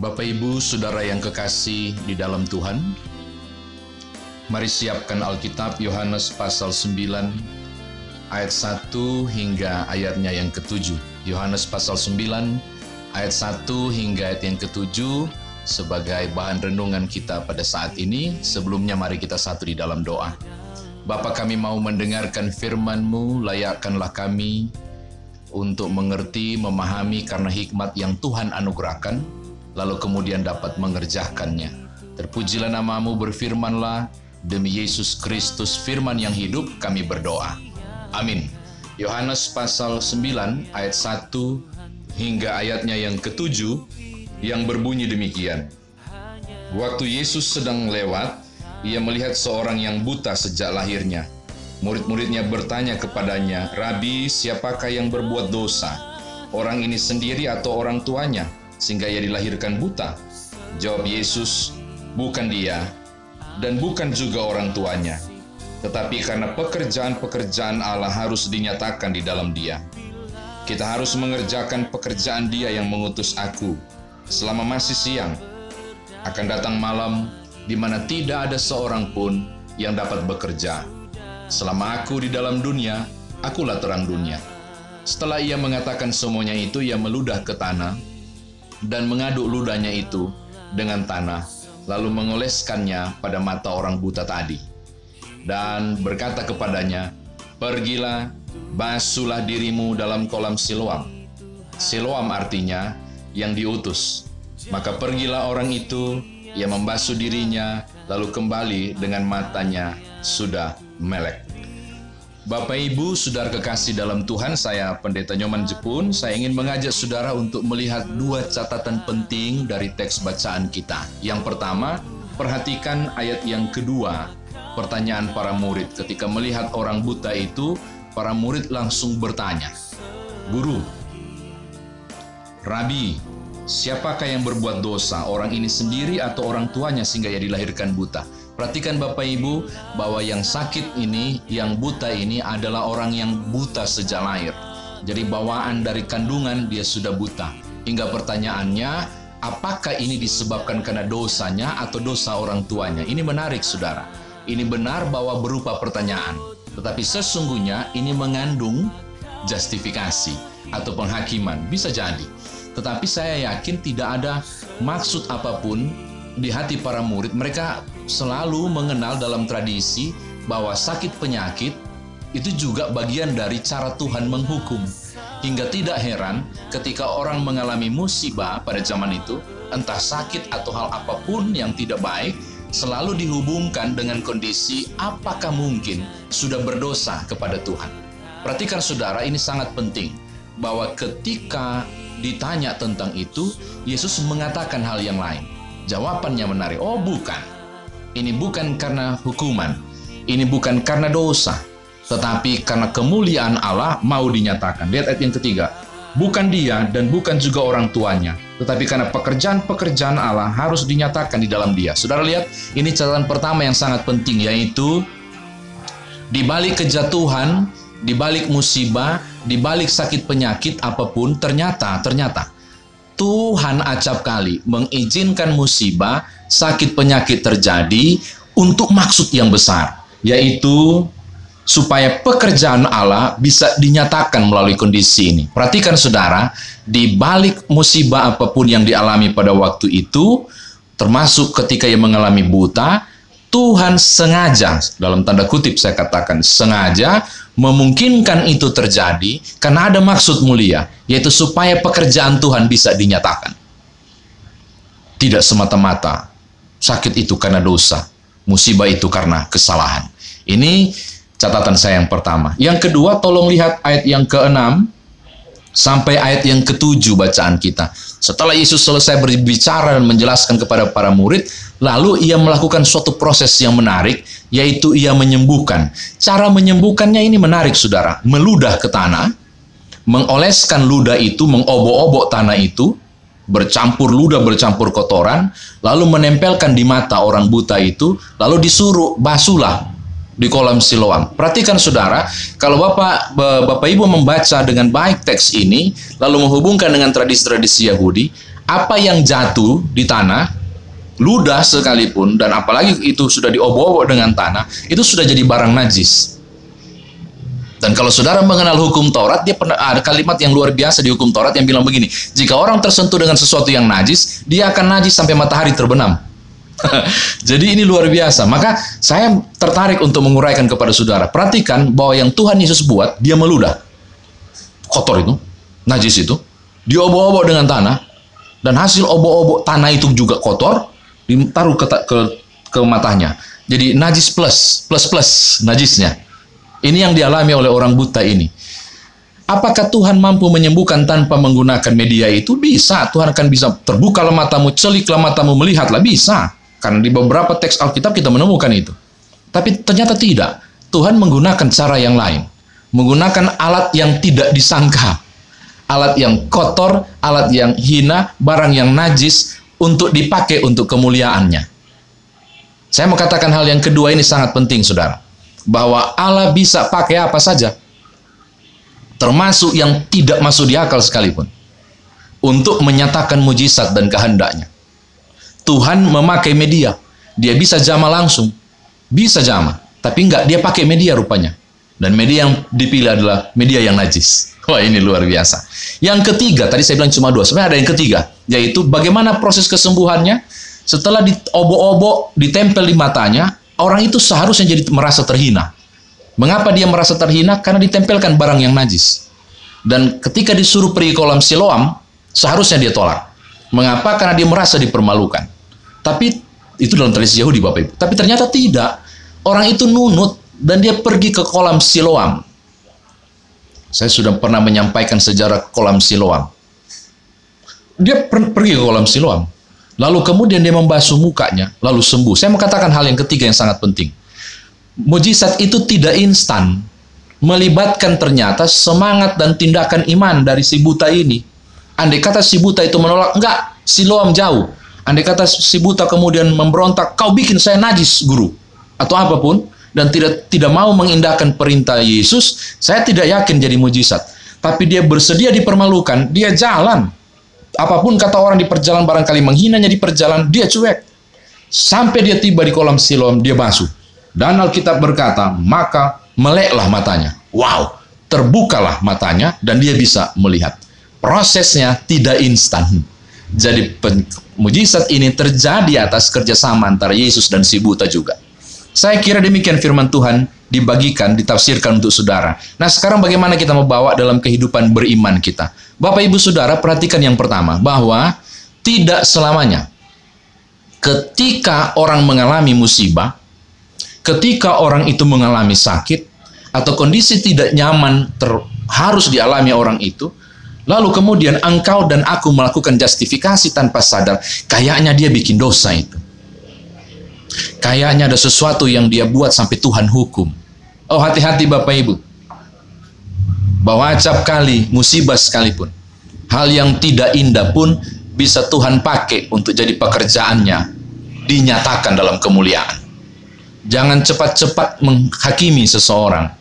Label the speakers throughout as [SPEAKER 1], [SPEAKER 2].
[SPEAKER 1] Bapak Ibu, Saudara yang kekasih di dalam Tuhan, mari siapkan Alkitab Yohanes pasal 9 ayat 1 hingga ayatnya yang ketujuh. Yohanes pasal 9 ayat 1 hingga ayat yang ketujuh sebagai bahan renungan kita pada saat ini. Sebelumnya mari kita satu di dalam doa. Bapa kami mau mendengarkan firman-Mu, layakkanlah kami untuk mengerti, memahami karena hikmat yang Tuhan anugerahkan, lalu kemudian dapat mengerjakannya. Terpujilah namamu, berfirmanlah, demi Yesus Kristus firman yang hidup kami berdoa. Amin. Yohanes pasal 9 ayat 1 hingga ayatnya yang ketujuh yang berbunyi demikian. Waktu Yesus sedang lewat, ia melihat seorang yang buta sejak lahirnya. Murid-muridnya bertanya kepadanya, Rabi, siapakah yang berbuat dosa? Orang ini sendiri atau orang tuanya? Sehingga ia dilahirkan buta. Jawab Yesus, bukan dia, dan bukan juga orang tuanya. Tetapi karena pekerjaan-pekerjaan Allah harus dinyatakan di dalam dia. Kita harus mengerjakan pekerjaan dia yang mengutus aku. Selama masih siang, akan datang malam di mana tidak ada seorang pun yang dapat bekerja Selama aku di dalam dunia, akulah terang dunia. Setelah ia mengatakan semuanya itu, ia meludah ke tanah dan mengaduk ludahnya itu dengan tanah, lalu mengoleskannya pada mata orang buta tadi. Dan berkata kepadanya, Pergilah, basuhlah dirimu dalam kolam Siloam. Siloam artinya yang diutus. Maka pergilah orang itu, ia membasuh dirinya, lalu kembali dengan matanya sudah melek. Bapak Ibu, saudara kekasih dalam Tuhan, saya Pendeta Nyoman Jepun. Saya ingin mengajak saudara untuk melihat dua catatan penting dari teks bacaan kita. Yang pertama, perhatikan ayat yang kedua, pertanyaan para murid. Ketika melihat orang buta itu, para murid langsung bertanya, Guru, Rabi, siapakah yang berbuat dosa, orang ini sendiri atau orang tuanya sehingga ia dilahirkan buta? Perhatikan Bapak Ibu bahwa yang sakit ini, yang buta ini adalah orang yang buta sejak lahir. Jadi bawaan dari kandungan dia sudah buta. Hingga pertanyaannya, apakah ini disebabkan karena dosanya atau dosa orang tuanya? Ini menarik saudara. Ini benar bahwa berupa pertanyaan. Tetapi sesungguhnya ini mengandung justifikasi atau penghakiman. Bisa jadi. Tetapi saya yakin tidak ada maksud apa pun di hati para murid. Mereka selalu mengenal dalam tradisi bahwa sakit penyakit itu juga bagian dari cara Tuhan menghukum. Hingga tidak heran ketika orang mengalami musibah pada zaman itu, entah sakit atau hal apa pun yang tidak baik, selalu dihubungkan dengan kondisi apakah mungkin sudah berdosa kepada Tuhan. Perhatikan saudara, ini sangat penting bahwa ketika ditanya tentang itu, Yesus mengatakan hal yang lain. Jawabannya menarik. Oh, bukan ini bukan karena hukuman, ini bukan karena dosa, tetapi karena kemuliaan Allah mau dinyatakan. Lihat ayat yang ketiga. Bukan dia dan bukan juga orang tuanya, tetapi karena pekerjaan-pekerjaan Allah harus dinyatakan di dalam dia. Saudara lihat, ini catatan pertama yang sangat penting yaitu di balik kejatuhan, di balik musibah, di balik sakit penyakit apa pun ternyata ternyata Tuhan acap kali mengizinkan musibah sakit penyakit terjadi untuk maksud yang besar, yaitu supaya pekerjaan Allah bisa dinyatakan melalui kondisi ini. Perhatikan saudara, di balik musibah apa pun yang dialami pada waktu itu, termasuk ketika ia mengalami buta, Tuhan sengaja, dalam tanda kutip saya katakan sengaja, memungkinkan itu terjadi karena ada maksud mulia, yaitu supaya pekerjaan Tuhan bisa dinyatakan. Tidak semata-mata sakit itu karena dosa, musibah itu karena kesalahan. Ini catatan saya yang pertama. Yang kedua, tolong lihat ayat yang keenam sampai ayat yang ketujuh bacaan kita. Setelah Yesus selesai berbicara dan menjelaskan kepada para murid, lalu ia melakukan suatu proses yang menarik, yaitu ia menyembuhkan. Cara menyembuhkannya ini menarik, saudara. Meludah ke tanah, mengoleskan ludah itu, mengobok-obok tanah itu, bercampur ludah bercampur kotoran, lalu menempelkan di mata orang buta itu, lalu disuruh basuhlah di kolam Siloam. Perhatikan saudara, kalau Bapak Bapak Ibu membaca dengan baik teks ini, lalu menghubungkan dengan tradisi-tradisi Yahudi, apa yang jatuh di tanah, ludah sekalipun, dan apalagi itu sudah diobok-obok dengan tanah, itu sudah jadi barang najis. Dan kalau saudara mengenal hukum Taurat, dia pernah ada kalimat yang luar biasa di hukum Taurat yang bilang begini, jika orang tersentuh dengan sesuatu yang najis, dia akan najis sampai matahari terbenam. Jadi ini luar biasa. Maka saya tertarik untuk menguraikan kepada saudara. Perhatikan bahwa yang Tuhan Yesus buat, dia meludah. Kotor itu, najis itu. Diobok-obok dengan tanah. Dan hasil obok-obok tanah itu juga kotor. Ditaruh ke, ke, ke matanya. Jadi najis plus, plus plus najisnya. Ini yang dialami oleh orang buta ini. Apakah Tuhan mampu menyembuhkan tanpa menggunakan media itu? Bisa. Tuhan akan bisa terbuka matamu, celiklah matamu, melihatlah. Bisa. Karena di beberapa teks Alkitab kita menemukan itu. Tapi ternyata tidak. Tuhan menggunakan cara yang lain. Menggunakan alat yang tidak disangka. Alat yang kotor, alat yang hina, barang yang najis untuk dipakai untuk kemuliaannya. Saya mau katakan hal yang kedua ini sangat penting, saudara bahwa Allah bisa pakai apa saja, termasuk yang tidak masuk di akal sekalipun, untuk menyatakan mujizat dan kehendaknya. Tuhan memakai media, dia bisa jama langsung, bisa jama, tapi enggak, dia pakai media rupanya. Dan media yang dipilih adalah media yang najis. Wah ini luar biasa. Yang ketiga, tadi saya bilang cuma dua, sebenarnya ada yang ketiga, yaitu bagaimana proses kesembuhannya setelah diobok-obok, ditempel di matanya, orang itu seharusnya jadi merasa terhina. Mengapa dia merasa terhina? Karena ditempelkan barang yang najis. Dan ketika disuruh pergi kolam siloam, seharusnya dia tolak. Mengapa? Karena dia merasa dipermalukan. Tapi itu dalam tradisi Yahudi Bapak Ibu. Tapi ternyata tidak. Orang itu nunut dan dia pergi ke kolam siloam. Saya sudah pernah menyampaikan sejarah kolam siloam. Dia per pergi ke kolam siloam. Lalu kemudian dia membasuh mukanya, lalu sembuh. Saya mau katakan hal yang ketiga yang sangat penting. Mujizat itu tidak instan. Melibatkan ternyata semangat dan tindakan iman dari si buta ini. Andai kata si buta itu menolak, enggak, siloam jauh. Andai kata si buta kemudian memberontak, kau bikin saya najis, guru. Atau apa pun, dan tidak tidak mau mengindahkan perintah Yesus, saya tidak yakin jadi mujizat. Tapi dia bersedia dipermalukan, dia jalan apa pun kata orang di perjalanan barangkali menghinanya di perjalanan, dia cuek. Sampai dia tiba di kolam Siloam, dia basuh. Dan Alkitab berkata, maka meleklah matanya. Wow, terbukalah matanya dan dia bisa melihat. Prosesnya tidak instan. Jadi mujizat ini terjadi atas kerjasama antara Yesus dan si buta juga. Saya kira demikian firman Tuhan dibagikan, ditafsirkan untuk saudara. Nah sekarang bagaimana kita membawa dalam kehidupan beriman kita? Bapak ibu saudara perhatikan yang pertama, bahwa tidak selamanya ketika orang mengalami musibah, ketika orang itu mengalami sakit, atau kondisi tidak nyaman ter, harus dialami orang itu, lalu kemudian engkau dan aku melakukan justifikasi tanpa sadar, kayaknya dia bikin dosa itu. Kayaknya ada sesuatu yang dia buat sampai Tuhan hukum. Oh hati-hati Bapak Ibu. Bahwa acap kali musibah sekalipun. Hal yang tidak indah pun bisa Tuhan pakai untuk jadi pekerjaannya. Dinyatakan dalam kemuliaan. Jangan cepat-cepat menghakimi seseorang.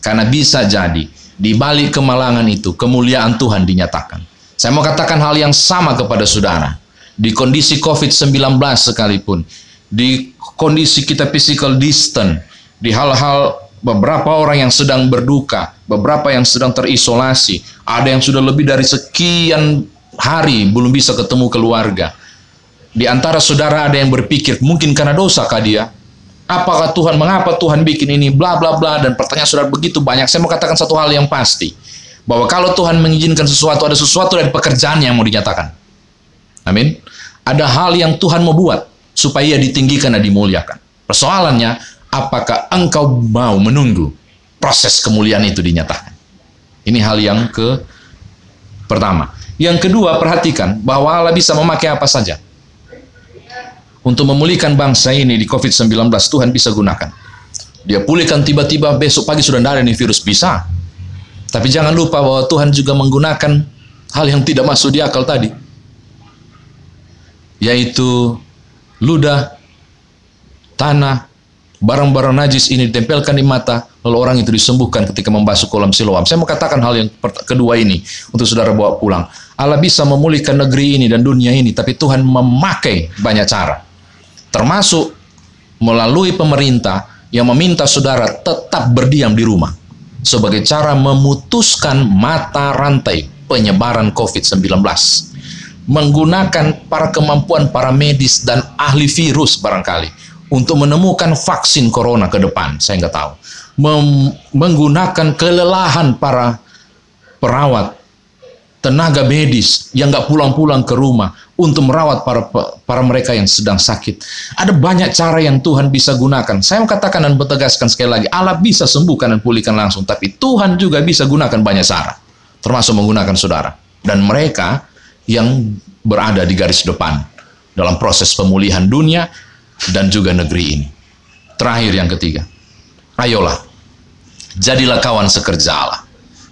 [SPEAKER 1] Karena bisa jadi di balik kemalangan itu kemuliaan Tuhan dinyatakan. Saya mau katakan hal yang sama kepada saudara. Di kondisi COVID-19 sekalipun, di kondisi kita physical distant, di hal-hal beberapa orang yang sedang berduka, beberapa yang sedang terisolasi, ada yang sudah lebih dari sekian hari belum bisa ketemu keluarga. Di antara saudara ada yang berpikir, mungkin karena dosa kah dia? Apakah Tuhan, mengapa Tuhan bikin ini, bla bla bla, dan pertanyaan saudara begitu banyak. Saya mau katakan satu hal yang pasti, bahwa kalau Tuhan mengizinkan sesuatu, ada sesuatu dari pekerjaan yang mau dinyatakan. Amin. Ada hal yang Tuhan mau buat, supaya ditinggikan dan dimuliakan. Persoalannya, apakah engkau mau menunggu proses kemuliaan itu dinyatakan? Ini hal yang ke pertama. Yang kedua, perhatikan bahwa Allah bisa memakai apa saja. Untuk memulihkan bangsa ini di COVID-19, Tuhan bisa gunakan. Dia pulihkan tiba-tiba besok pagi sudah tidak ada nih virus, bisa. Tapi jangan lupa bahwa Tuhan juga menggunakan hal yang tidak masuk di akal tadi. Yaitu ludah, tanah, barang-barang najis ini ditempelkan di mata, lalu orang itu disembuhkan ketika membasuh kolam siloam. Saya mau katakan hal yang kedua ini untuk saudara bawa pulang. Allah bisa memulihkan negeri ini dan dunia ini, tapi Tuhan memakai banyak cara. Termasuk melalui pemerintah yang meminta saudara tetap berdiam di rumah sebagai cara memutuskan mata rantai penyebaran COVID-19. Menggunakan para kemampuan para medis dan ahli virus barangkali untuk menemukan vaksin corona ke depan, saya nggak tahu. Mem menggunakan kelelahan para perawat, tenaga medis yang nggak pulang-pulang ke rumah untuk merawat para para mereka yang sedang sakit. Ada banyak cara yang Tuhan bisa gunakan. Saya katakan dan bertegaskan sekali lagi, Allah bisa sembuhkan dan pulihkan langsung, tapi Tuhan juga bisa gunakan banyak cara, termasuk menggunakan saudara dan mereka yang berada di garis depan dalam proses pemulihan dunia dan juga negeri ini. Terakhir yang ketiga, ayolah, jadilah kawan sekerja Allah.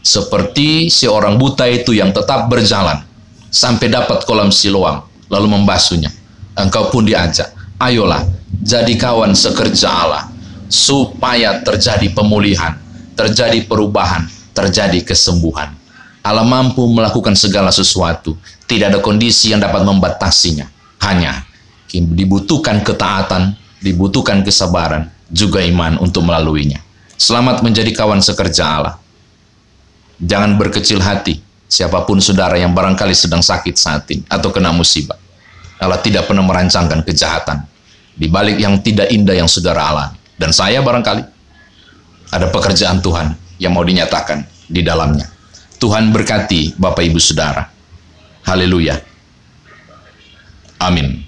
[SPEAKER 1] Seperti si orang buta itu yang tetap berjalan sampai dapat kolam siloam, lalu membasuhnya. Engkau pun diajak, ayolah, jadi kawan sekerja Allah, supaya terjadi pemulihan, terjadi perubahan, terjadi kesembuhan. Allah mampu melakukan segala sesuatu. Tidak ada kondisi yang dapat membatasinya. Hanya dibutuhkan ketaatan, dibutuhkan kesabaran, juga iman untuk melaluinya. Selamat menjadi kawan sekerja Allah. Jangan berkecil hati, siapa pun saudara yang barangkali sedang sakit saat ini atau kena musibah. Allah tidak pernah merancangkan kejahatan di balik yang tidak indah yang saudara alami. Dan saya barangkali ada pekerjaan Tuhan yang mau dinyatakan di dalamnya. Tuhan berkati Bapak Ibu Saudara. Haleluya. Amin.